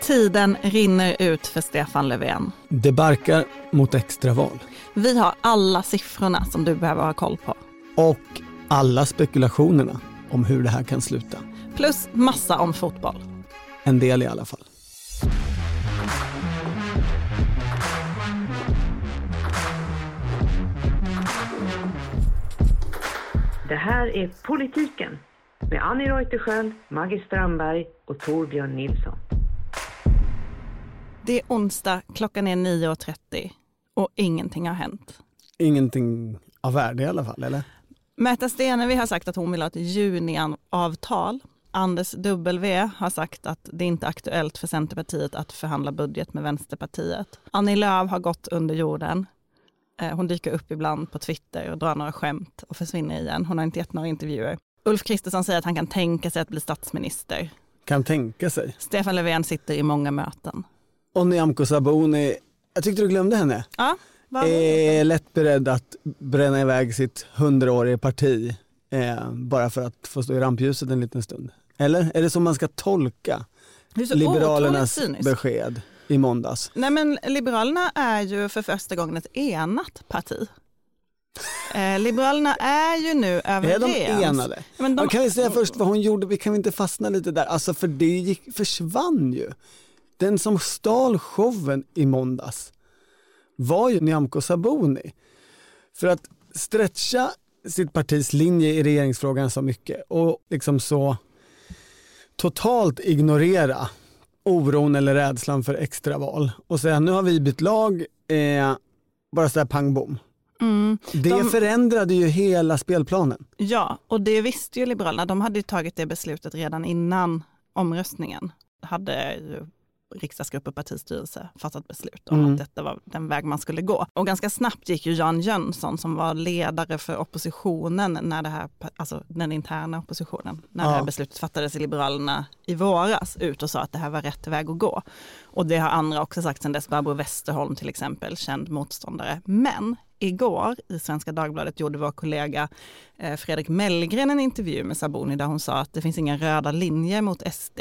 Tiden rinner ut för Stefan Löfven. Det barkar mot extraval. Vi har alla siffrorna som du behöver ha koll på. Och alla spekulationerna om hur det här kan sluta. Plus massa om fotboll. En del i alla fall. Det här är Politiken med Annie Reuterskiöld, Maggie Strandberg och Torbjörn Nilsson. Det är onsdag, klockan är 9.30 och ingenting har hänt. Ingenting av värde i alla fall, eller? Märta Stenevi har sagt att hon vill ha ett juniavtal. Anders W har sagt att det inte är aktuellt för Centerpartiet att förhandla budget med Vänsterpartiet. Annie Lööf har gått under jorden. Eh, hon dyker upp ibland på Twitter och drar några skämt och försvinner igen. Hon har inte gett några intervjuer. Ulf Kristersson säger att han kan tänka sig att bli statsminister. Kan tänka sig. Stefan Löfven sitter i många möten. Och Nyamko Sabuni, jag tyckte du glömde henne. Ja, Är lätt beredd att bränna iväg sitt hundraåriga parti eh, bara för att få stå i rampljuset en liten stund. Eller är det så man ska tolka är Liberalernas besked i måndags? Nej men Liberalerna är ju för första gången ett enat parti. Eh, Liberalerna är ju nu Är överens. de enade? Men de, kan vi säga först vad hon gjorde? Vi kan inte fastna lite där. Alltså för det gick, försvann ju. Den som stal showen i måndags var ju Nyamko Sabuni. För att stretcha sitt partis linje i regeringsfrågan så mycket och liksom så totalt ignorera oron eller rädslan för extraval och säga nu har vi bytt lag, eh, bara sådär pang bom. mm, Det De- förändrade ju hela spelplanen. ja, och det visste ju Liberalerna. De hade tagit det beslutet redan innan omröstningen. Hade ju riksdagsgrupp och partistyrelse fattat beslut om Mm. att detta var den väg man skulle gå. Och ganska snabbt gick ju Jan Jönsson som var ledare för oppositionen när det här, alltså den interna oppositionen, när det Ja. här beslutet fattades i Liberalerna i våras ut och sa att det här var rätt väg att gå. Och det har andra också sagt sedan dess, Barbro Westerholm till exempel, känd motståndare. Men igår i Svenska Dagbladet gjorde vår kollega eh, Fredrik Mellgren en intervju med Sabuni där hon sa att det finns inga röda linjer mot SD.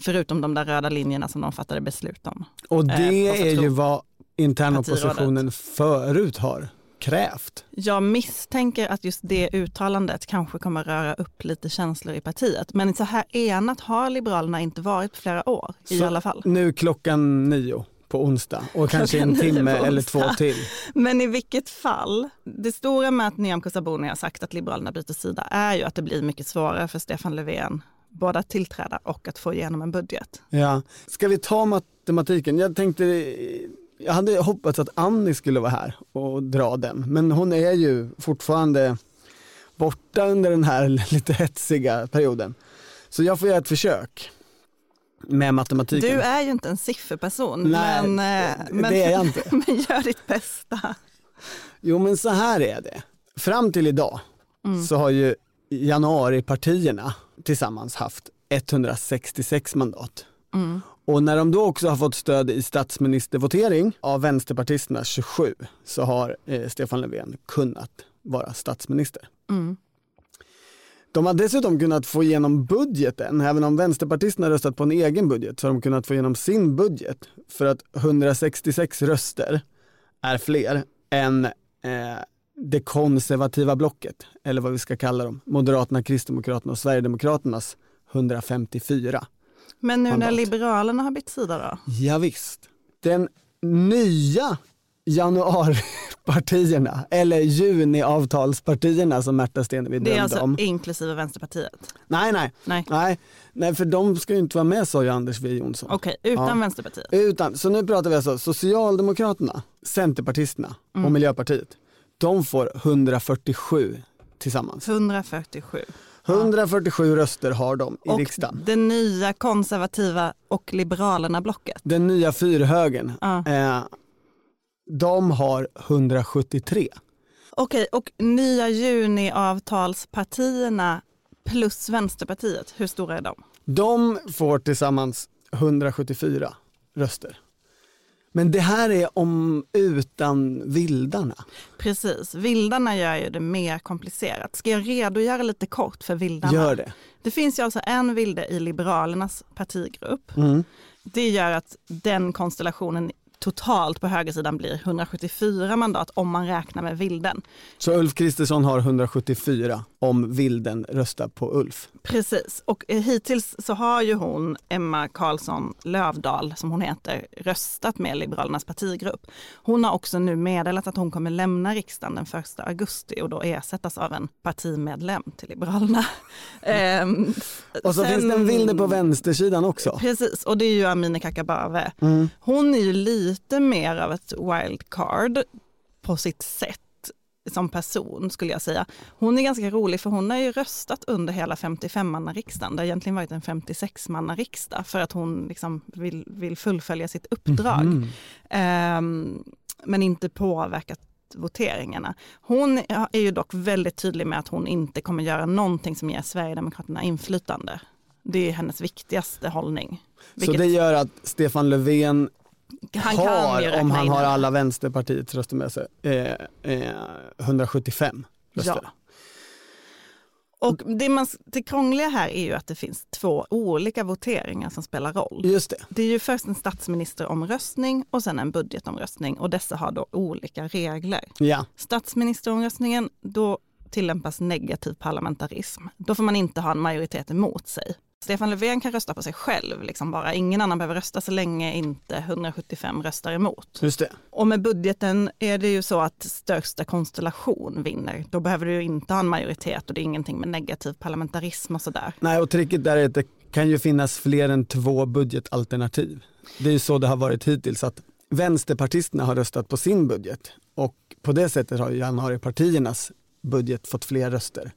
Förutom de där röda linjerna som de fattade beslut om. Och Eh, det på är ju vad internoppositionen förut har krävt. Jag misstänker att just det uttalandet kanske kommer röra upp lite känslor i partiet. Men så här enat har Liberalerna inte varit på flera år i Så alla fall. Nu klockan nio på onsdag och kanske en timme eller två till. Men i vilket fall, det stora med att Nyamko Sabuni har sagt att Liberalerna byter sida är ju att det blir mycket svårare för Stefan Löfven både att tillträda och att få igenom en budget. Ja. Ska vi ta matematiken? Jag tänkte, jag hade hoppats att Annie skulle vara här och dra den, men hon är ju fortfarande borta under den här lite hetsiga perioden. Så jag får göra ett försök med matematiken. Du är ju inte en sifferperson, Nej, men, eh, det- men, det är jag inte. men gör ditt bästa. Jo men så här är det. Fram till idag Mm. så har ju januaripartierna tillsammans haft 166 mandat. Mm. Och när de då också har fått stöd i statsministervotering av vänsterpartisterna 27 så har eh, Stefan Löfven kunnat vara statsminister. Mm. De har dessutom kunnat få igenom budgeten, även om vänsterpartisterna röstat på en egen budget så har de kunnat få igenom sin budget för att 166 röster är fler än eh, det konservativa blocket, eller vad vi ska kalla dem, Moderaterna, Kristdemokraterna och Sverigedemokraternas 154. Men nu när. Liberalerna har bytt sida då? Ja, visst. Den nya januaripartierna, eller juniavtalspartierna som Märta Stenevi Det är drömde alltså om. inklusive Vänsterpartiet? Nej, nej, Nej, nej, nej, för de ska ju inte vara med sa ju Anders W Jonsson. okej, utan Ja. Vänsterpartiet. Utan, så nu pratar vi alltså Socialdemokraterna, Centerpartisterna Mm. och Miljöpartiet. De får 147 tillsammans. 147. 147 röster har de i och riksdagen. det nya konservativa och Liberalerna-blocket. Den nya fyrhögen, Ja. eh, de har 173. Okej, och nya juniavtalspartierna plus Vänsterpartiet, hur stora är de? De får tillsammans 174 röster. Men det här är om utan vildarna. Precis, vildarna gör ju det mer komplicerat. Ska jag redogöra lite kort för vildarna? Gör det. Det finns ju alltså en vilde i Liberalernas partigrupp. Mm. Det gör att den konstellationen totalt på högersidan blir 174 mandat om man räknar med Vilden. Så Ulf Kristersson har 174 om Vilden röstar på Ulf? Precis, och eh, hittills så har ju hon, Emma Karlsson Lövdal som hon heter, röstat med Liberalernas partigrupp. Hon har också nu meddelat att hon kommer lämna riksdagen den 1 augusti och då ersättas av en partimedlem till Liberalerna. ehm, och så sen, finns det en Vilde på vänstersidan också. Precis, och det är ju Amineh Kakabaveh. Mm. Hon är ju lite mer av ett wildcard på sitt sätt som person skulle jag säga. Hon är ganska rolig för hon har ju röstat under hela 55-manna-riksdagen. Det har egentligen varit en 56-manna-riksdag för att hon liksom vill, vill fullfölja sitt uppdrag. Mm -hmm. um, men inte påverkat voteringarna. Hon är ju dock väldigt tydlig med att hon inte kommer göra någonting som ger Sverigedemokraterna inflytande. Det är hennes viktigaste hållning. Vilket... Så det gör att Stefan Löfven han har, om han har alla Vänsterpartiets röster med sig, eh, eh, 175 röster. Ja. Och det, man, det krångliga här är ju att det finns två olika voteringar som spelar roll. Just det. det är ju först en statsministeromröstning och sen en budgetomröstning och dessa har då olika regler. Ja. Statsministeromröstningen, då tillämpas negativ parlamentarism. Då får man inte ha en majoritet emot sig. Stefan Löfven kan rösta på sig själv, liksom bara. ingen annan behöver rösta så länge inte 175 röstar emot. Just det. Och med budgeten är det ju så att största konstellation vinner. Då behöver du inte ha en majoritet och det är ingenting med negativ parlamentarism och sådär. Nej, och tricket där är att det kan ju finnas fler än två budgetalternativ. Det är ju så det har varit hittills, att vänsterpartisterna har röstat på sin budget och på det sättet har ju januaripartiernas budget fått fler röster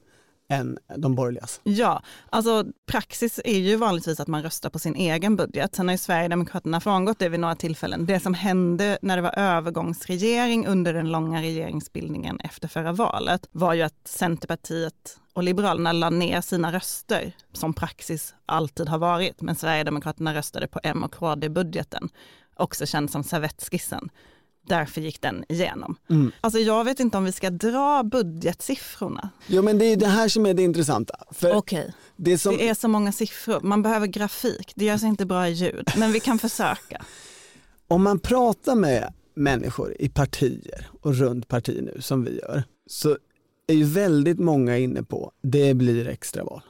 än de borgerligas. Ja, alltså praxis är ju vanligtvis att man röstar på sin egen budget. Sen har ju Sverigedemokraterna frångått det vid några tillfällen. Det som hände när det var övergångsregering under den långa regeringsbildningen efter förra valet var ju att Centerpartiet och Liberalerna la ner sina röster som praxis alltid har varit. Men Sverigedemokraterna röstade på M och KD-budgeten, också känd som servettskissen därför gick den igenom. Mm. Alltså jag vet inte om vi ska dra budgetsiffrorna. Jo men det är det här som är det intressanta. Okej, okay. det, som... det är så många siffror, man behöver grafik, det gör sig inte bra i ljud, men vi kan försöka. Om man pratar med människor i partier och runt partier nu som vi gör, så är ju väldigt många inne på det blir extraval.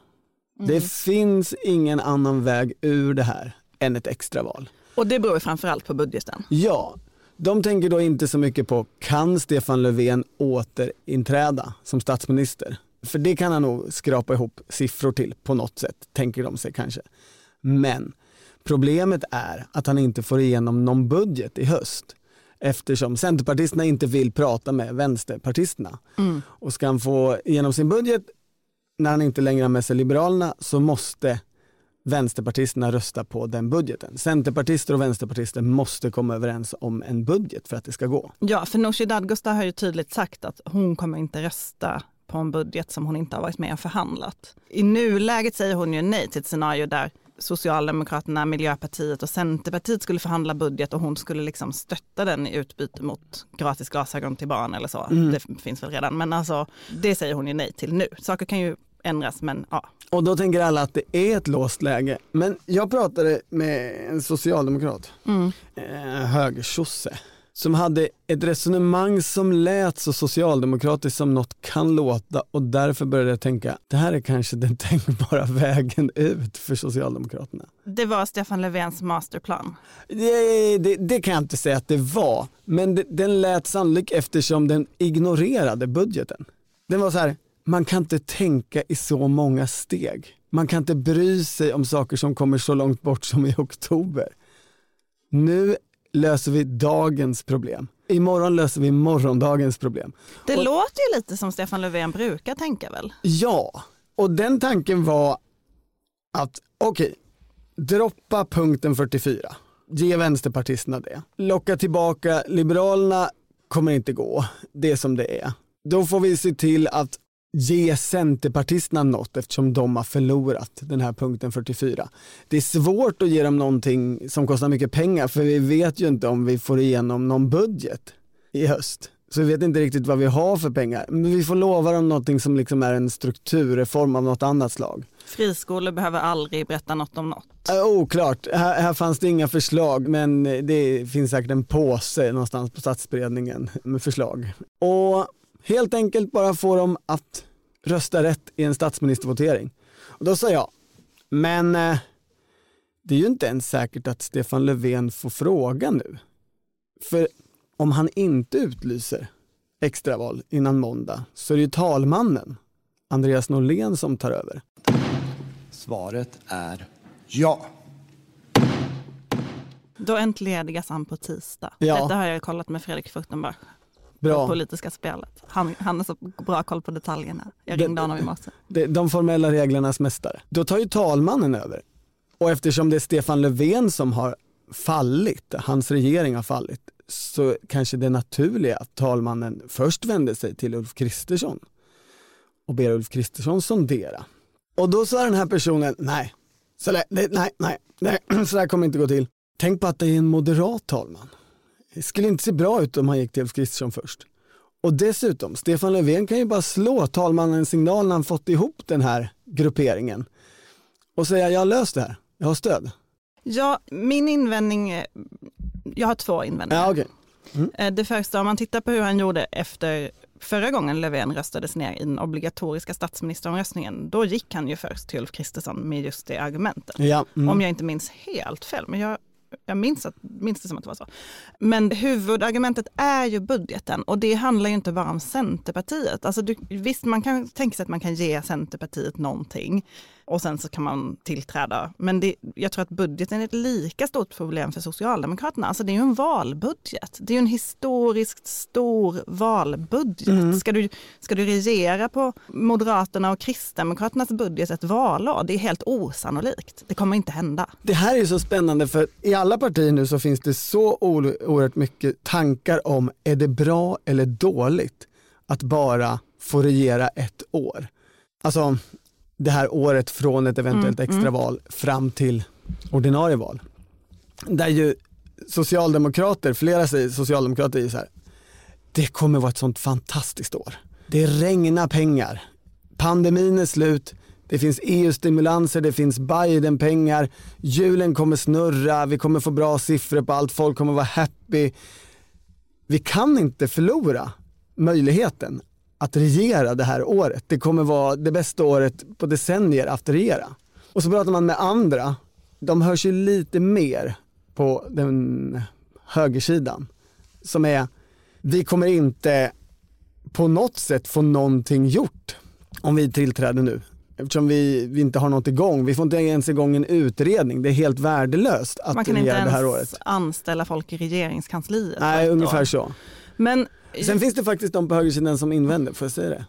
Mm. Det finns ingen annan väg ur det här än ett extraval. Och det beror framförallt på budgeten? Ja, de tänker då inte så mycket på, kan Stefan Löfven återinträda som statsminister? För det kan han nog skrapa ihop siffror till på något sätt, tänker de sig kanske. Men problemet är att han inte får igenom någon budget i höst eftersom Centerpartisterna inte vill prata med vänsterpartisterna. Mm. Och ska han få igenom sin budget när han inte längre har med sig Liberalerna så måste vänsterpartisterna rösta på den budgeten. Centerpartister och vänsterpartister måste komma överens om en budget för att det ska gå. Ja, för Nooshi Dadgostar har ju tydligt sagt att hon kommer inte rösta på en budget som hon inte har varit med och förhandlat. I nuläget säger hon ju nej till ett scenario där Socialdemokraterna, Miljöpartiet och Centerpartiet skulle förhandla budget och hon skulle liksom stötta den i utbyte mot gratis glasögon till barn eller så. Mm. Det finns väl redan, men alltså det säger hon ju nej till nu. Saker kan ju ändras men ja. Och då tänker alla att det är ett låst läge. Men jag pratade med en socialdemokrat, mm. eh, som hade ett resonemang som lät så socialdemokratiskt som något kan låta och därför började jag tänka, det här är kanske den tänkbara vägen ut för Socialdemokraterna. Det var Stefan Löfvens masterplan? Det, det, det kan jag inte säga att det var, men det, den lät sannolikt eftersom den ignorerade budgeten. Den var så här, man kan inte tänka i så många steg. Man kan inte bry sig om saker som kommer så långt bort som i oktober. Nu löser vi dagens problem. Imorgon löser vi morgondagens problem. Det och, låter ju lite som Stefan Löfven brukar tänka väl? Ja, och den tanken var att okej, okay, droppa punkten 44. Ge vänsterpartisterna det. Locka tillbaka Liberalerna kommer inte gå. Det är som det är. Då får vi se till att ge Centerpartisterna något eftersom de har förlorat den här punkten 44. Det är svårt att ge dem någonting som kostar mycket pengar för vi vet ju inte om vi får igenom någon budget i höst. Så vi vet inte riktigt vad vi har för pengar. Men vi får lova dem någonting som liksom är en strukturreform av något annat slag. Friskolor behöver aldrig berätta något om något. Äh, oklart, här, här fanns det inga förslag men det finns säkert en påse någonstans på statsberedningen med förslag. Och helt enkelt bara få dem att rösta rätt i en statsministervotering. Och då sa jag, men eh, det är ju inte ens säkert att Stefan Löfven får fråga nu. För om han inte utlyser extraval innan måndag så är det ju talmannen, Andreas Norlén, som tar över. Svaret är ja. Då entledigas han på tisdag. Ja. Detta har jag kollat med Fredrik Furtenbach Bra. politiska spelet. Han, han har så bra koll på detaljerna. Jag Det- ringde honom i morse. Det- De formella reglernas mästare. Då tar ju talmannen över. Och eftersom det är Stefan Löfven som har fallit, hans regering har fallit, så kanske det naturliga att talmannen först vänder sig till Ulf Kristersson och ber Ulf Kristersson sondera. Och då sa den här personen, nej, så där, det, nej, nej, nej, så där kommer inte gå till. Tänk på att det är en moderat talman. Det skulle inte se bra ut om han gick till Ulf Kristersson först. Och dessutom, Stefan Löfven kan ju bara slå talmannen en signal när han fått ihop den här grupperingen och säga jag har löst det här, jag har stöd. Ja, min invändning, jag har två invändningar. Ja, okej. Eh, Det första, om man tittar på hur han gjorde efter förra gången Löfven röstades ner i den obligatoriska statsministeromröstningen, då gick han ju först till Ulf Kristersson med just det argumentet. Ja, mm. Om jag inte minns helt fel, men jag, jag minns, att, minns det som att det var så. Men huvudargumentet är ju budgeten och det handlar ju inte bara om Centerpartiet. Alltså du, visst, man kan tänka sig att man kan ge Centerpartiet någonting och sen så kan man tillträda. Men det, jag tror att budgeten är ett lika stort problem för Socialdemokraterna. Alltså det är ju en valbudget. Det är ju en historiskt stor valbudget. Ska, du, ska du regera på Moderaterna och Kristdemokraternas budget ett valår? Det är helt osannolikt. Det kommer inte hända. Det här är så spännande för i alla partier nu så finns det så oerhört mycket tankar om är det bra eller dåligt att bara få regera ett år. Alltså det här året från ett eventuellt extraval fram till ordinarie val. Där ju socialdemokrater, flera säger socialdemokrater är så här, det kommer vara ett sånt fantastiskt år. Det regnar pengar. Pandemin är slut. Det finns EU-stimulanser, det finns Biden-pengar, hjulen kommer snurra, vi kommer få bra siffror på allt, folk kommer vara happy. Vi kan inte förlora möjligheten att regera det här året. Det kommer vara det bästa året på decennier att regera. Och så pratar man med andra, de hörs ju lite mer på den högersidan, som är, vi kommer inte på något sätt få någonting gjort om vi tillträder nu. Eftersom vi, vi inte har något igång. Vi får inte ens igång en utredning. Det är helt värdelöst att Man kan inte regera det här året. ens anställa folk i regeringskansliet. Nej, ungefär år. så. Men Sen finns det faktiskt de på högersidan som invänder, får jag säga det?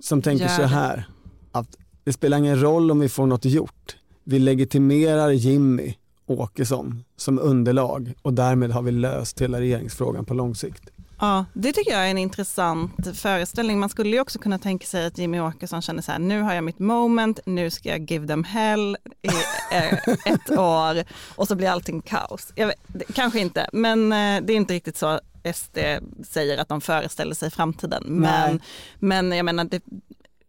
Som tänker Gör så här, att det spelar ingen roll om vi får något gjort. Vi legitimerar Jimmy Åkesson som underlag och därmed har vi löst hela regeringsfrågan på lång sikt. Ja, det tycker jag är en intressant föreställning. Man skulle ju också kunna tänka sig att Jimmy Åkesson känner så här, nu har jag mitt moment, nu ska jag give them hell i eh, ett år och så blir allting kaos. Vet, kanske inte, men eh, det är inte riktigt så SD säger att de föreställer sig framtiden. Men, Nej. men jag menar, det,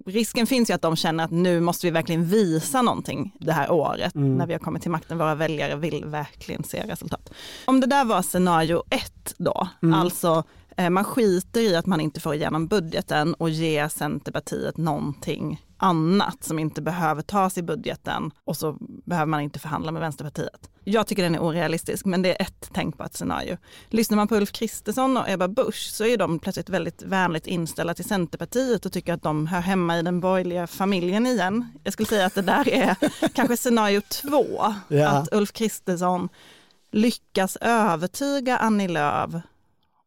risken finns ju att de känner att nu måste vi verkligen visa någonting det här året när vi har kommit till makten. Våra väljare vill verkligen se resultat. Om det där var scenario ett då, alltså eh, man skiter i att man inte får igenom budgeten och ger Centerpartiet någonting annat som inte behöver tas i budgeten och så behöver man inte förhandla med Vänsterpartiet. Jag tycker den är orealistisk, men det är ett tänkbart scenario. Lyssnar man på Ulf Kristersson och Ebba Busch så är de plötsligt väldigt vänligt inställda till Centerpartiet och tycker att de hör hemma i den borgerliga familjen igen. Jag skulle säga att det där är kanske scenario två, Ja. att Ulf Kristersson lyckas övertyga Annie Lööf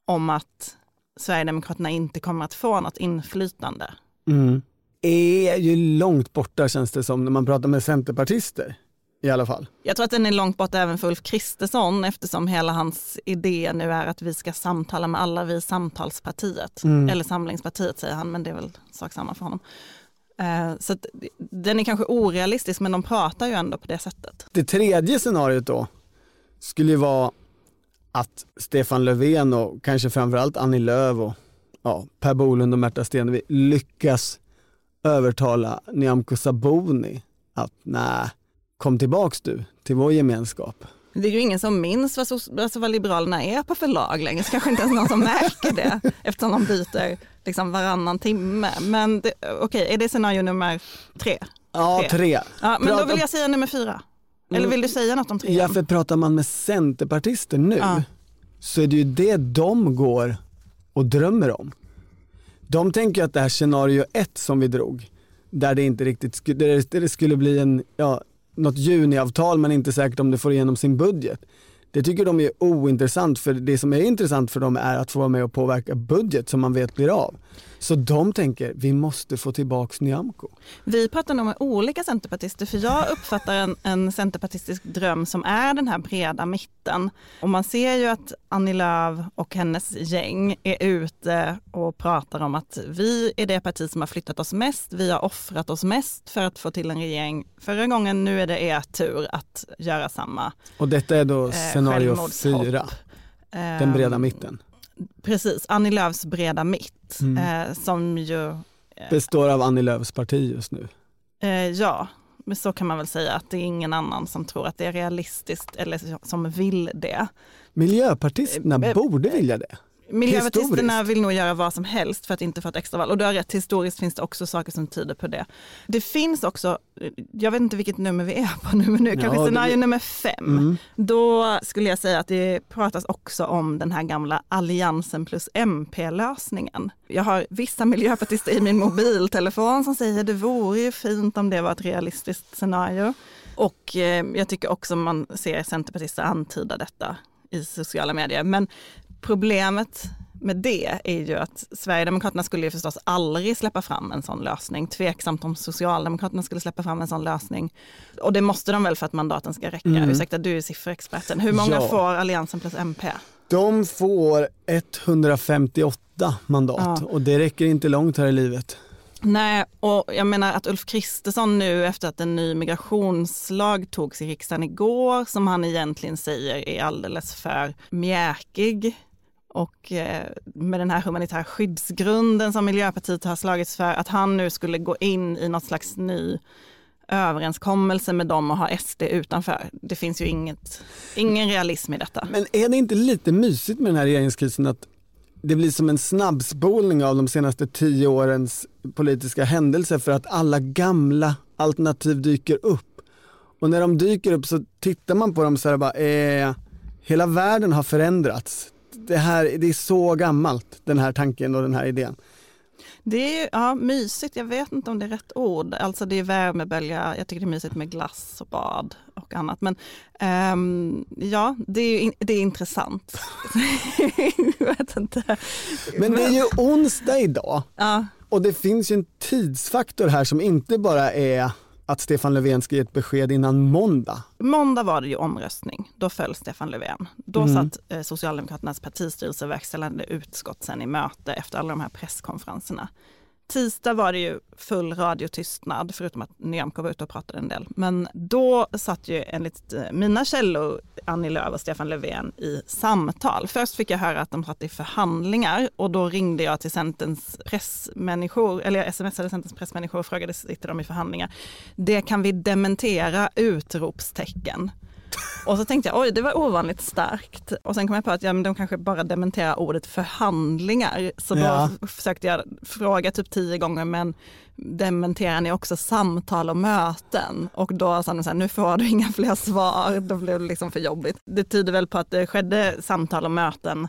om att Sverigedemokraterna inte kommer att få något inflytande. Mm. Är ju långt borta känns det som när man pratar med centerpartister i alla fall. Jag tror att den är långt bort även för Ulf Kristersson eftersom hela hans idé nu är att vi ska samtala med alla vi samtalspartiet. Eller samlingspartiet säger han, men det är väl sak samma för honom. Eh, Så att den är kanske orealistisk men de pratar ju ändå på det sättet. Det tredje scenariot då skulle ju vara att Stefan Löfven och kanske framförallt Annie Lööf och ja, Per Bolund och Märta Stenevi lyckas övertala Nyamko Sabuni att nej, kom tillbaks du till vår gemenskap. Det är ju ingen som minns vad, alltså vad Liberalerna är på förlag längre, så kanske inte ens någon som märker det eftersom de byter liksom varannan timme. Men okej, är det scenario nummer tre? Ja, Tre. tre. Ja, men då Prata- vill jag säga nummer fyra. Eller vill du säga något om trean? Ja, för pratar man med centerpartister nu Ja. så är det ju det de går och drömmer om. De tänker att det här scenario ett som vi drog, där det inte riktigt skulle, där det skulle bli en, ja, något juniavtal men inte säkert om det får igenom sin budget. Det tycker de är ointressant för det som är intressant för dem är att få vara med och påverka budget som man vet blir av. Så de tänker, vi måste få tillbaks Nyamko. Vi pratar nog med olika centerpartister för jag uppfattar en, en centerpartistisk dröm som är den här breda mitten. Och man ser ju att Annie Lööf och hennes gäng är ute och pratar om att vi är det parti som har flyttat oss mest, vi har offrat oss mest för att få till en regering. Förra gången, nu är det er tur att göra samma. Och detta är då Eh, scenario fyra, den breda Ehm, mitten. Precis, Annie Lööfs breda mitt Mm. eh, som ju Består av Annie Lööfs parti just nu. Eh, ja, men så kan man väl säga att det är ingen annan som tror att det är realistiskt eller som vill det. Miljöpartisterna Eh, eh, borde vilja det. Miljöpartisterna Historiskt. vill nog göra vad som helst för att inte få ett extraval. Och du har rätt, historiskt finns det också saker som tyder på det. Det finns också, jag vet inte vilket nummer vi är på nu, men nu Ja, kanske det- scenario nummer fem. Mm. Då skulle jag säga att det pratas också om den här gamla alliansen plus MP-lösningen. Jag har vissa miljöpartister i min mobiltelefon som säger det vore ju fint om det var ett realistiskt scenario. Och eh, jag tycker också man ser centerpartister antyda detta i sociala medier. Men problemet med det är ju att Sverigedemokraterna skulle ju förstås aldrig släppa fram en sån lösning. Tveksamt om Socialdemokraterna skulle släppa fram en sån lösning. Och det måste de väl för att mandaten ska räcka. Mm. Ursäkta, du är sifferexperten. Hur många Ja. får Alliansen plus MP? De får 158 mandat Ja. och det räcker inte långt här i livet. Nej, och jag menar att Ulf Kristersson nu efter att en ny migrationslag togs i riksdagen igår, som han egentligen säger är alldeles för mjäkig och eh, med den här humanitära skyddsgrunden som Miljöpartiet har slagits för, att han nu skulle gå in i något slags ny överenskommelse med dem och ha SD utanför. Det finns ju inget, ingen realism i detta. Men är det inte lite mysigt med den här regeringskrisen att det blir som en snabbspolning av de senaste tio årens politiska händelser för att alla gamla alternativ dyker upp. Och när de dyker upp så tittar man på dem så här bara, eh, hela världen har förändrats. Det, här, det är så gammalt, den här tanken och den här idén. Det är ja, mysigt, jag vet inte om det är rätt ord. Alltså det är värmebölja, jag tycker det är mysigt med glass och bad och annat. Men ehm, ja, det är, in, det är intressant. jag vet inte. Men det är ju onsdag idag Ja, och det finns ju en tidsfaktor här som inte bara är att Stefan Löfven ska ge ett besked innan måndag. måndag var det ju omröstning, då föll Stefan Löfven. Då Mm. satt eh, Socialdemokraternas partistyrelse och verkställande utskott sen i möte efter alla de här presskonferenserna. Tisdag var det ju full radiotystnad, förutom att Nyamko var ute och pratade en del. Men då satt ju enligt eh, mina källor Annie Lööf och Stefan Löfven i samtal. Först fick jag höra att de satt i förhandlingar och då ringde jag till Centerns pressmänniskor, eller jag smsade Centerns pressmänniskor och frågade sitter de i förhandlingar. Det kan vi dementera! Utropstecken. Och så tänkte jag, oj det var ovanligt starkt. Och sen kom jag på att ja, men de kanske bara dementerar ordet förhandlingar. Så då Ja. försökte jag fråga typ tio gånger, men dementerar ni också samtal och möten? Och då sa de så här, nu får du inga fler svar. Då blev det liksom för jobbigt. Det tyder väl på att det skedde samtal och möten.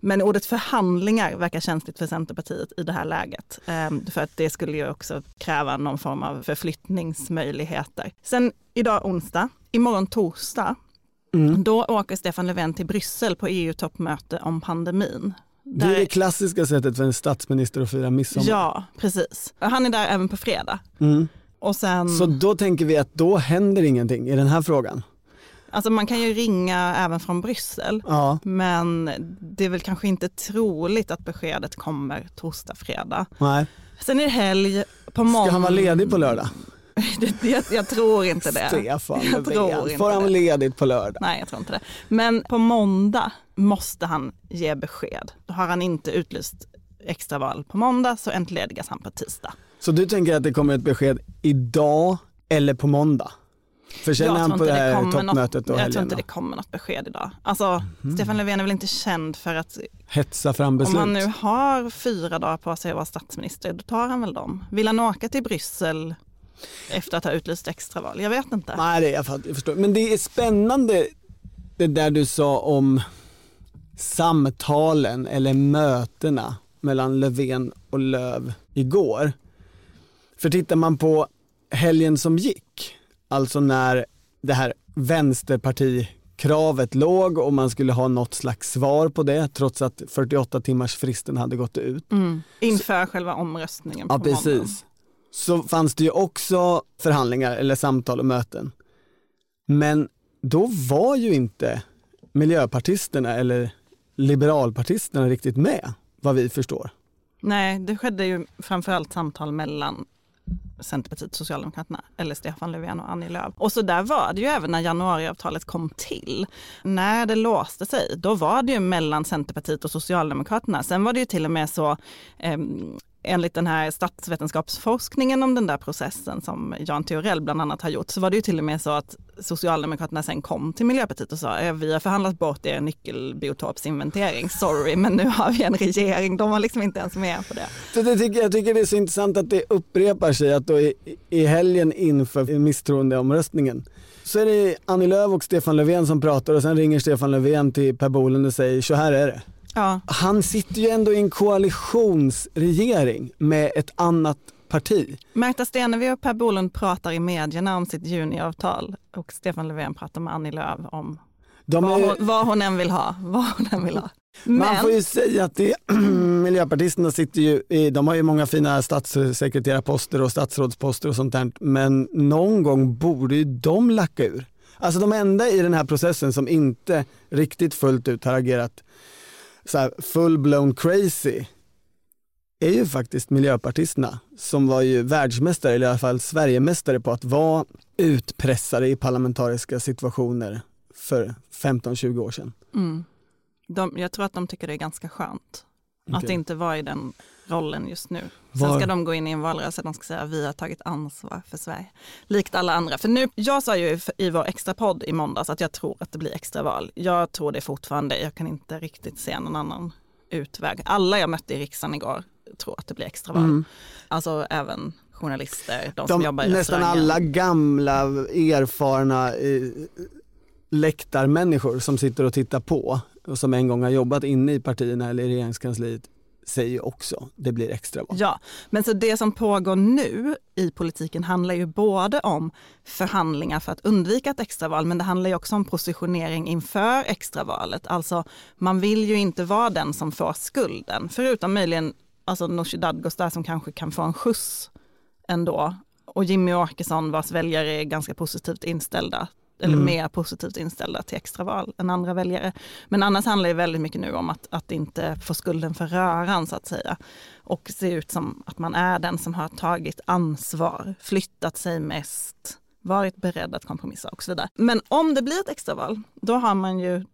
Men ordet förhandlingar verkar känsligt för Centerpartiet i det här läget. Ehm, för att det skulle ju också kräva någon form av förflyttningsmöjligheter. Sen idag onsdag, imorgon torsdag, Mm. då åker Stefan Löfven till Bryssel på EU-toppmöte om pandemin. Det är Där- det klassiska sättet för en statsminister att fira midsommar. Ja, precis. Han är där även på fredag. Mm. Och sen, Så då tänker vi att då händer ingenting i den här frågan. alltså man kan ju ringa även från Bryssel. Ja, Men det är väl kanske inte troligt att beskedet kommer torsdag, fredag. nej. Sen är det helg på måndag. Ska han vara ledig på lördag? Det, jag, jag tror inte det. Stefan Jag tror inte får han det. ledigt på lördag? Nej, jag tror inte det. Men på måndag måste han ge besked. Då har han inte utlyst extraval på måndag så entledigas han på tisdag. Så du tänker att det kommer ett besked idag eller på måndag? För Jag han tror på det inte här kommer toppmötet något, Jag tror inte det kommer något besked idag. Alltså, Stefan Löfven är väl inte känd för att Hetsa fram beslut. om han nu har fyra dagar på sig att vara statsminister, då tar han väl dem. Vill han åka till Bryssel efter att ha utlyst extraval? Jag vet inte. Nej, det jag, förstår. Men det är spännande det där du sa om samtalen eller mötena mellan Löfven och Löv igår. För tittar man på helgen som gick, alltså när det här vänsterpartikravet låg och man skulle ha något slags svar på det trots att 48 timmars fristen hade gått ut. Mm. Inför själva omröstningen Ja precis. Så fanns det ju också förhandlingar eller samtal och möten. Men då var ju inte miljöpartisterna eller liberalpartisterna riktigt med vad vi förstår. Nej, det skedde ju framförallt samtal mellan Centerpartiet och Socialdemokraterna, eller Stefan Löfven och Annie Lööf. Och så där var det ju även när januariavtalet kom till. När det låste sig, då var det ju mellan Centerpartiet och Socialdemokraterna. Sen var det ju till och med så, eh, enligt den här statsvetenskapsforskningen om den där processen som Jan Theorell bland annat har gjort, så var det ju till och med så att Socialdemokraterna sen kom till Miljöpartiet och sa, eh, vi har förhandlat bort er nyckelbiotopsinventering, sorry, men nu har vi en regering. De var liksom inte ens med på det. Så det tycker, jag tycker det är så intressant att det upprepar sig att då i, i helgen inför misstroendeomröstningen så är det Annie Lööf och Stefan Löfven som pratar och sen ringer Stefan Löfven till Per Bolund och säger så här är det. Ja, Han sitter ju ändå i en koalitionsregering med ett annat parti. Märta Stenevi och Per Bolund pratar i medierna om sitt juniavtal och Stefan Löfven pratar med Annie Lööf om De vad är, hon, vad hon än vill ha. Vad hon än vill ha. Man Men, får ju säga att det, miljöpartisterna sitter ju, i, de har ju många fina statssekreterarposter och statsrådsposter och sånt där, men någon gång borde ju de lacka ur. Alltså de enda i den här processen som inte riktigt fullt ut har agerat så här full-blown crazy är ju faktiskt miljöpartisterna som var ju världsmästare, eller i alla fall Sverigemästare på att vara utpressare i parlamentariska situationer för 15-20 år sedan. mm, de, jag tror att de tycker det är ganska skönt att Okej. inte vara i den rollen just nu. Sen Var- ska de gå in i en valrörelse och de ska säga att vi har tagit ansvar för Sverige. Likt alla andra. För nu, jag sa ju i vår extra podd i måndags att jag tror att det blir extraval. Jag tror det fortfarande. Jag kan inte riktigt se någon annan utväg. Alla jag mötte i riksdagen igår tror att det blir extraval. Mm. Alltså även journalister, de, som de, jobbar i nästan alla gamla erfarna eh, läktarmänniskor som sitter och tittar på och som en gång har jobbat inne i partierna eller i regeringskansliet säger ju också det blir extraval. Ja, men så det som pågår nu i politiken handlar ju både om förhandlingar för att undvika ett extraval, men det handlar ju också om positionering inför extravalet. Alltså man vill ju inte vara den som får skulden, förutom möjligen alltså Nooshi Dadgostar som kanske kan få en skjuts ändå. Och Jimmy Åkesson vars väljare är ganska positivt inställda, eller Mm. mer positivt inställda till extraval än andra väljare. Men annars handlar det väldigt mycket nu om att, att inte få skulden för röran så att säga. Och se ut som att man är den som har tagit ansvar, flyttat sig mest, varit beredd att kompromissa och så vidare. Men om det blir ett extraval, då har man ju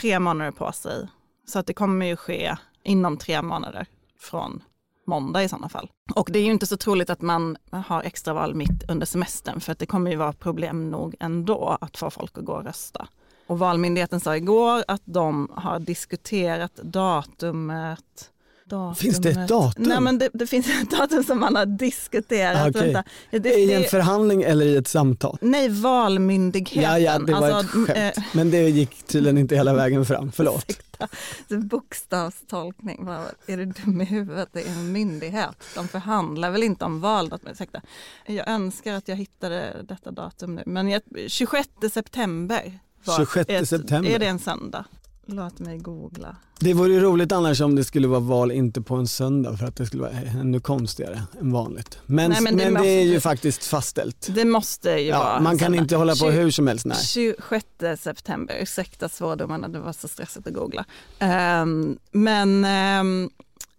tre månader på sig. Så att det kommer ju ske inom tre månader från måndag i sådana fall. Och det är ju inte så troligt att man har extraval mitt under semestern för att det kommer ju vara problem nog ändå att få folk att gå och rösta. Och Valmyndigheten sa igår att de har diskuterat datumet datumet. Finns det ett datum? Nej men det, det finns ett datum som man har diskuterat. Ah. Vänta. Det, I en förhandling eller i ett samtal? nej, Valmyndigheten. Ja, ja, det var Alltså, ett skämt. eh, Men det gick tydligen inte hela vägen fram, förlåt. Ursäkta. Bokstavstolkning. Vad- Är du dum i huvudet? Det är en myndighet. De förhandlar väl inte om valdatum? Ursäkta. Jag önskar att jag hittade detta datum nu. Men jag, 26 september. var 26 ett- september. Är det en söndag? Låt mig googla. Det vore ju roligt annars om det skulle vara val inte på en söndag för att det skulle vara ännu konstigare än vanligt. Men, Nej, men, men det det, måste- är ju faktiskt fastställt. Det måste ju Ja, vara man kan söndag. inte hålla på Tju- hur som helst. Nej. 26 september, ursäkta svordomarna, det var så stressigt att googla. Ehm, men ehm,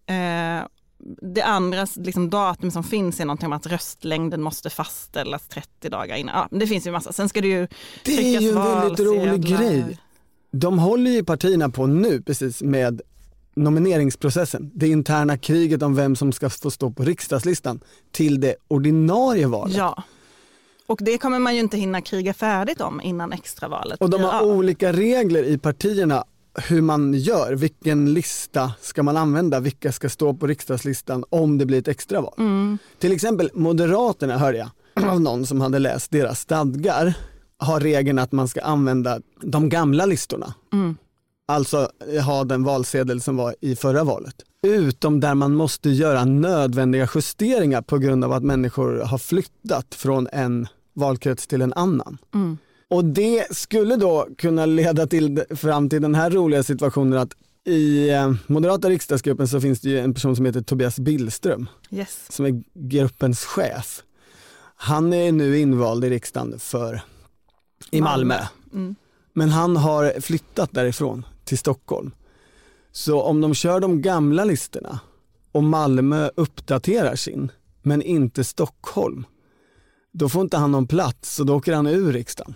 eh, det andra liksom, datum som finns är någonting om att röstlängden måste fastställas 30 dagar innan. Ja, men det finns ju massa. Sen ska det ju Det är ju en väldigt rolig grej. De håller ju partierna på nu precis med nomineringsprocessen. Det interna kriget om vem som ska få stå på riksdagslistan till det ordinarie valet. Ja, Och det kommer man ju inte hinna kriga färdigt om innan extravalet Och de har av. olika regler i partierna hur man gör, vilken lista ska man använda, vilka ska stå på riksdagslistan om det blir ett extraval. Mm. Till exempel Moderaterna hörde jag av någon som hade läst deras stadgar har regeln att man ska använda de gamla listorna. Mm. Alltså ha den valsedel som var i förra valet. Utom där man måste göra nödvändiga justeringar på grund av att människor har flyttat från en valkrets till en annan. Mm. Och det skulle då kunna leda till, fram till den här roliga situationen att i eh, moderata riksdagsgruppen så finns det ju en person som heter Tobias Billström Yes. som är gruppens chef. Han är nu invald i riksdagen för i Malmö. Mm. Men han har flyttat därifrån till Stockholm. Så om de kör de gamla listorna och Malmö uppdaterar sin, men inte Stockholm, då får inte han någon plats och då åker han ur riksdagen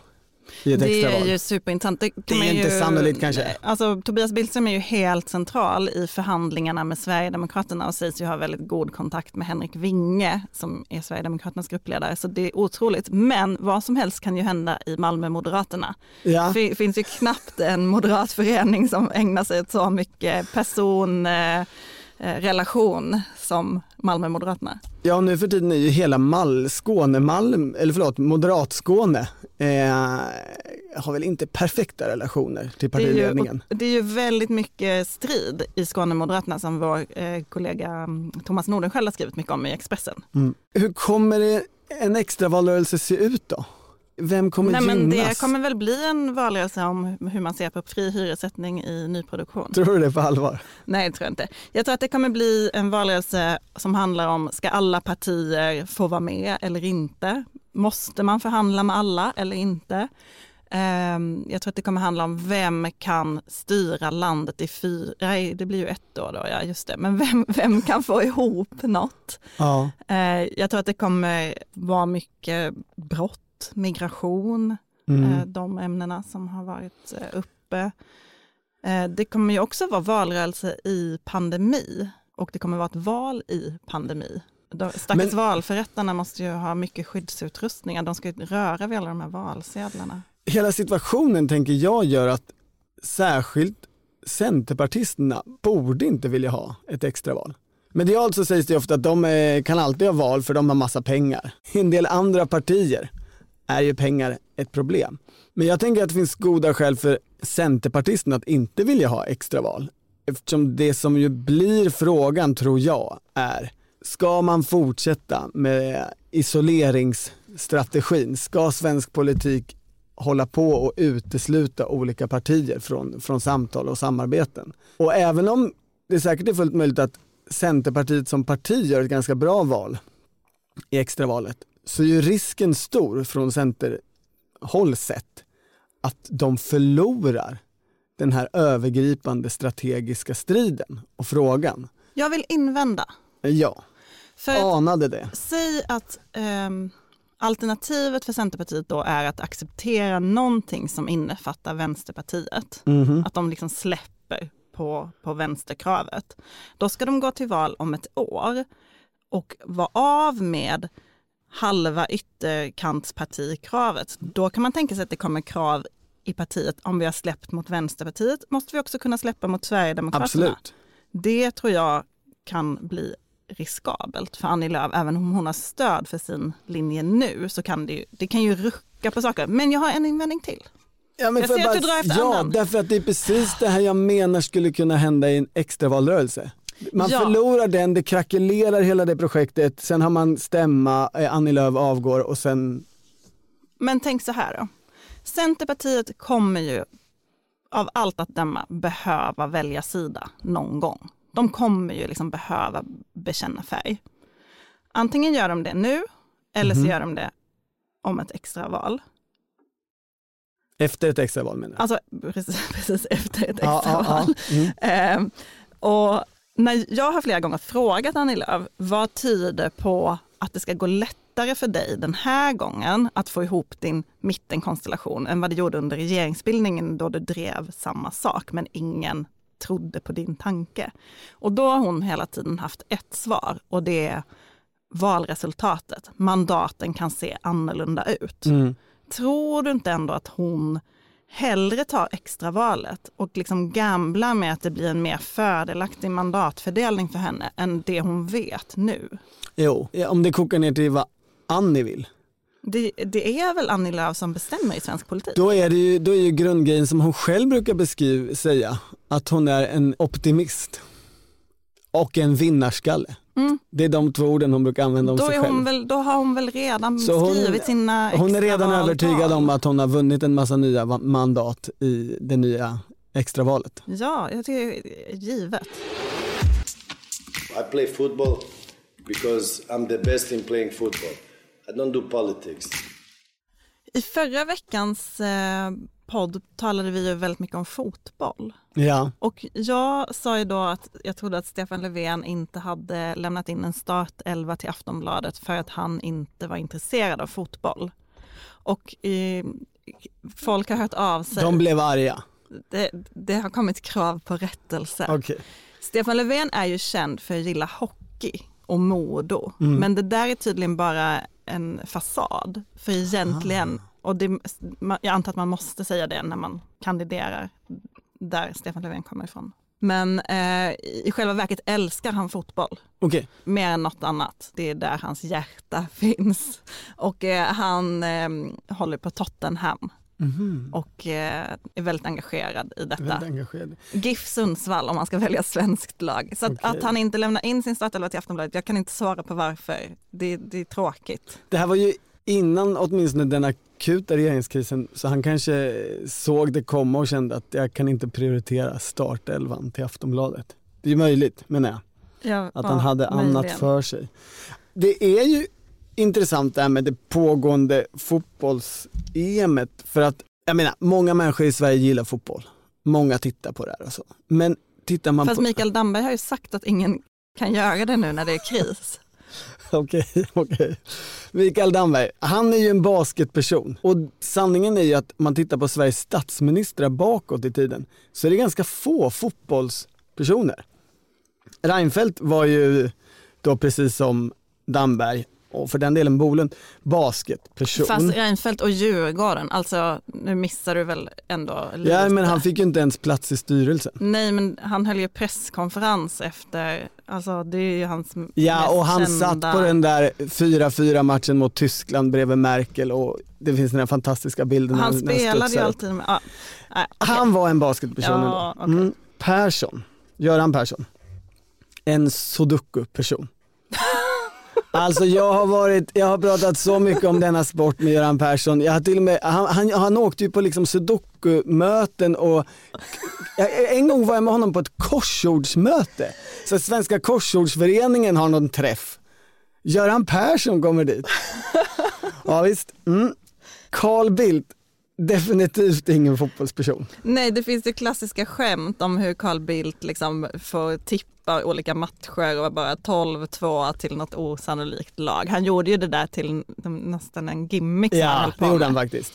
i ett Det är ju superintressant. Det, Det är inte ju, sannolikt kanske. Alltså, Tobias Billström är ju helt central i förhandlingarna med Sverigedemokraterna och sägs ju ha väldigt god kontakt med Henrik Winge som är Sverigedemokraternas gruppledare. Så det är otroligt. Men vad som helst kan ju hända i Malmö Moderaterna. Ja. Det finns ju knappt en moderatförening som ägnar sig åt så mycket person eh, relation som Malmö Moderaterna. Ja, nu för tiden är ju hela Mall, Skåne, Malm, eller förlåt, Moderatskåne eh, har väl inte perfekta relationer till Det är, ju, partiledningen. det är ju väldigt mycket strid i Skåne Moderaterna som vår eh, kollega mm, Thomas Nordenskiöld har skrivit mycket om i Expressen. Mm. Hur kommer det, en extra valrörelse se ut då? Vem kommer Nej, men gynnas? det kommer väl bli en valrörelse om hur man ser på fri hyressättning i nyproduktion. Tror du det på allvar? Nej, det tror jag inte. Jag tror att det kommer bli en valrörelse som handlar om, ska alla partier få vara med eller inte? Måste man förhandla med alla eller inte? Ehm, Jag tror att det kommer handla om vem kan styra landet i fyra, nej det blir ju ett år då, ja just det, men vem, vem kan få ihop något? Ja. Eh, Jag tror att det kommer vara mycket brott, migration, Mm. eh, de ämnena som har varit eh, uppe. Eh, Det kommer ju också vara valrörelse i pandemi och det kommer vara ett val i pandemi. De stackars Men- valförrättarna måste ju ha mycket skyddsutrustningar, de ska ju röra vid alla de här valsedlarna. Hela situationen tänker jag gör att särskilt Centerpartisterna borde inte vilja ha ett extraval. Medialt så sägs det ofta att de kan alltid ha val för de har massa pengar. En del andra partier är ju pengar ett problem. Men jag tänker att det finns goda skäl för Centerpartisterna att inte vilja ha extraval. Eftersom det som ju blir frågan tror jag är, ska man fortsätta med isoleringsstrategin? Ska svensk politik hålla på och utesluta olika partier från, från samtal och samarbeten? Och även om det säkert är fullt möjligt att Centerpartiet som parti gör ett ganska bra val i extravalet så är ju risken stor från Centerhåll sett att de förlorar den här övergripande strategiska striden och frågan. Jag vill invända. Ja, För anade det. Säg att ehm, alternativet för Centerpartiet då är att acceptera någonting som innefattar Vänsterpartiet. Mhm. Att de liksom släpper på, på vänsterkravet. Då ska de gå till val om ett år och vara av med halva ytterkantspartikravet. Då kan man tänka sig att det kommer krav i partiet om vi har släppt mot Vänsterpartiet måste vi också kunna släppa mot Sverigedemokraterna. Absolut. Det tror jag kan bli riskabelt för Annie Lööf. Även om hon har stöd för sin linje nu så kan det ju, det kan ju rucka på saker. Men jag har en invändning till. Ja, men Jag ser att du drar efter ja, andan. därför att det är precis det här jag menar skulle kunna hända i en extravalrörelse. Man Ja. förlorar den, det krackelerar hela det projektet, sen har man stämma, eh, Annie Lööf avgår och sen, Men tänk så här då. Centerpartiet kommer ju av allt att döma behöva välja sida någon gång. De kommer ju liksom behöva bekänna färg. Antingen gör de det nu eller Mhm. så gör de det om ett extra val. efter ett extraval menar jag. Alltså precis, precis efter ett extra Ja, ja, val. ja. Mm. Ehm, och när jag har flera gånger frågat Annie Lööf, vad tyder på att det ska gå lättare för dig den här gången att få ihop din mittenkonstellation än vad det gjorde under regeringsbildningen då du drev samma sak men ingen trodde på din tanke. Och då har hon hela tiden haft ett svar och det är valresultatet. Mandaten kan se annorlunda ut. Mm. Tror du inte ändå att hon hellre tar extravalet och liksom gamblar med att det blir en mer fördelaktig mandatfördelning för henne än det hon vet nu? Jo, om det kokar ner till vad Annie vill. Det, det är väl Annie Lööf som bestämmer i svensk politik? Då är, det ju, då är ju grundgrejen som hon själv brukar beskriva, säga, att hon är en optimist och en vinnarskalle. Mm. Det är de två orden hon brukar använda om Då, sig själv. hon väl, då har hon väl redan Så hon- skrivit sina Hon är redan övertygad om att hon har vunnit en massa nya mandat i det nya extravalet. Ja, jag tycker det är givet. I play football because I'm the best in playing football. I don't do politics. I förra veckans eh, podd talade vi ju väldigt mycket om fotboll. Ja, Och jag sa ju då att jag trodde att Stefan Löfven inte hade lämnat in en startelva till Aftonbladet för att han inte var intresserad av fotboll. Och eh, folk har hört av sig. de blev arga. Det, det har kommit krav på rättelse. Okej. Stefan Löfven är ju känd för att gilla hockey och Modo. Mm. Men det där är tydligen bara en fasad. För egentligen, och det, jag antar att man måste säga det när man kandiderar där Stefan Löfven kommer ifrån. Men eh, i själva verket älskar han fotboll Okej. mer än något annat. Det är där hans hjärta finns. Och eh, han eh, håller på Tottenham Mhm. och eh, är väldigt engagerad i detta. Engagerad. GIF Sundsvall om man ska välja svenskt lag. Så att, Okej. att han inte lämnar in sin startelva till Aftonbladet, jag kan inte svara på varför. Det, det är tråkigt. Det här var ju innan åtminstone den akuta regeringskrisen så han kanske såg det komma och kände att jag kan inte prioritera startelvan till Aftonbladet. Det är möjligt menar jag, Ja, att han hade annat möjligen. för sig. Det är ju intressant det här med det pågående fotbolls-EMet för att jag menar, många människor i Sverige gillar fotboll. Många tittar på det här och så. Men tittar man Fast på... Mikael Damberg har ju sagt att ingen kan göra det nu när det är kris. Okej, okej. Mikael Damberg, han är ju en basketperson och sanningen är ju att man tittar på Sveriges statsministrar bakåt i tiden så är det ganska få fotbollspersoner. Reinfeldt var ju då precis som Damberg och för den delen Bolund basketperson. Fast Reinfeldt och Djurgården, alltså nu missar du väl ändå lite. ja men han fick ju inte ens plats i styrelsen. Nej men han höll ju presskonferens efter, alltså det är ju hans Ja och han kända... satt på den där 4-4 matchen mot Tyskland bredvid Merkel och det finns den här fantastiska bilden. Han spelade ju alltid med, nej, okej. Han var en basketperson Ja, ändå. okej. Mm. Persson, Göran Persson, en sudoku-person. Alltså jag har varit, jag har pratat så mycket om denna sport med Göran Persson. Jag har till och med, han, han, han åkte ju på liksom sudoku-möten och en gång var jag med honom på ett korsordsmöte. Så Svenska korsordsföreningen har någon träff. Göran Persson kommer dit. Ja visst. Mm. Carl Bildt, definitivt ingen fotbollsperson. Nej, det finns ju klassiska skämt om hur Carl Bildt liksom får tippa olika matcher och bara 12-2 till något osannolikt lag. Han gjorde ju det där till nästan en gimmick som han Ja, höll på det gjorde han faktiskt.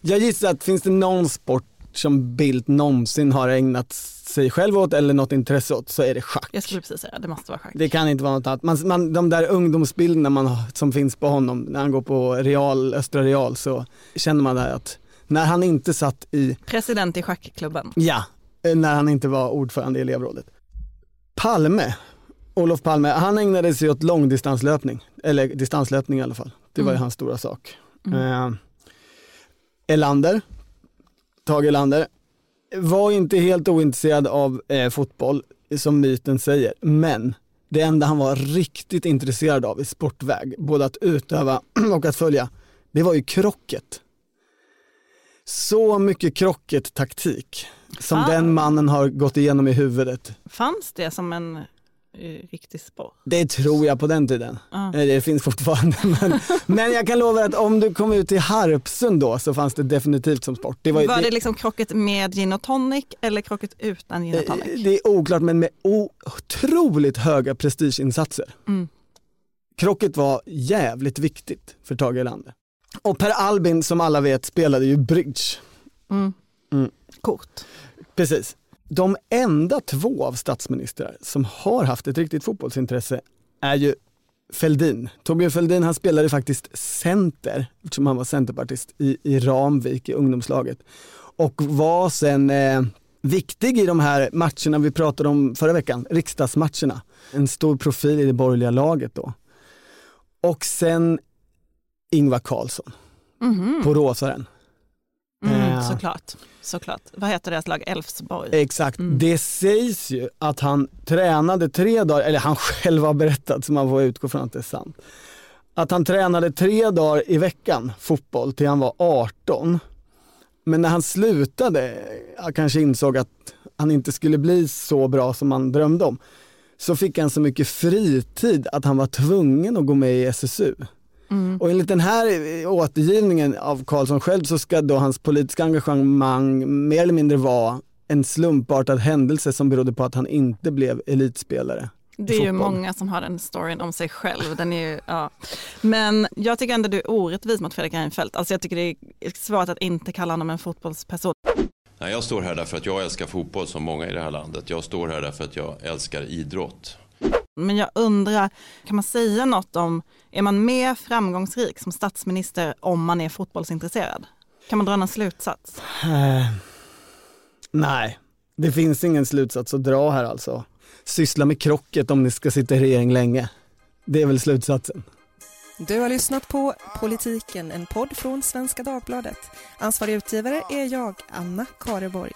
Jag gissar att finns det någon sport som Bildt någonsin har ägnat sig själv åt eller något intresse åt så är det schack. Jag skulle precis säga det måste vara schack. Det kan inte vara något annat. Man, man, de där ungdomsbilderna man, som finns på honom när han går på Real, Östra Real så känner man där att när han inte satt i, President i schackklubben. ja, eh, när han inte var ordförande i elevrådet. Palme, Olof Palme, han ägnade sig åt långdistanslöpning, eller distanslöpning i alla fall. Det var ju Mm. hans stora sak. Mm. Eh, Elander, Tage Elander, var inte helt ointresserad av eh, fotboll som myten säger, men det enda han var riktigt intresserad av i sportväg, både att utöva och att följa, det var ju krocket. Så mycket krocket-taktik som Ah. den mannen har gått igenom i huvudet. Fanns det som en eh, riktig sport? Det tror jag på den tiden. Ja. Eh, Det finns fortfarande. Men, men jag kan lova att om du kom ut till Harpsund då så fanns det definitivt som sport. Det, var, Var det, det, liksom krocket med gin och tonic eller krocket utan gin och eh, tonic? det är oklart men med otroligt höga prestigeinsatser. Mm. Krocket var jävligt viktigt för Tage Erlander. Och Per Albin som alla vet spelade ju bridge. Mm. Mm. Kort. Precis. De enda två av statsministrar som har haft ett riktigt fotbollsintresse är ju Fälldin. Torbjörn Fälldin han spelade faktiskt center, eftersom han var centerpartist, i, i Ramvik i ungdomslaget. Och var sen eh, viktig i de här matcherna vi pratade om förra veckan, riksdagsmatcherna. En stor profil i det borgerliga laget då. Och sen Ingvar Carlsson Mhm. på Råsaren. Mm, Eh. såklart, såklart. Vad heter deras lag? Elfsborg? Exakt, Mm. det sägs ju att han tränade tre dagar, eller han själv har berättat så man får utgå från att det är sant. Att han tränade tre dagar i veckan fotboll till han var 18. Men när han slutade, jag kanske insåg att han inte skulle bli så bra som han drömde om, så fick han så mycket fritid att han var tvungen att gå med i SSU. Mm. Och enligt den här eh, återgivningen av Karlsson själv så ska då hans politiska engagemang mer eller mindre vara en slumpartad händelse som berodde på att han inte blev elitspelare. Det är ju många som har den storyn om sig själv. Den är ju, ja. Men jag tycker ändå du är orättvis mot Fredrik Reinfeldt. Alltså jag tycker det är svårt att inte kalla honom en fotbollsperson. Nej, jag står här därför att jag älskar fotboll som många i det här landet. Jag står här därför att jag älskar idrott. Men jag undrar, kan man säga något om, är man mer framgångsrik som statsminister om man är fotbollsintresserad? Kan man dra någon slutsats? Eh, nej, det finns ingen slutsats att dra här alltså. Syssla med krocket om ni ska sitta i regering länge. Det är väl slutsatsen. Du har lyssnat på Politiken, en podd från Svenska Dagbladet. Ansvarig utgivare är jag, Anna Kareborg.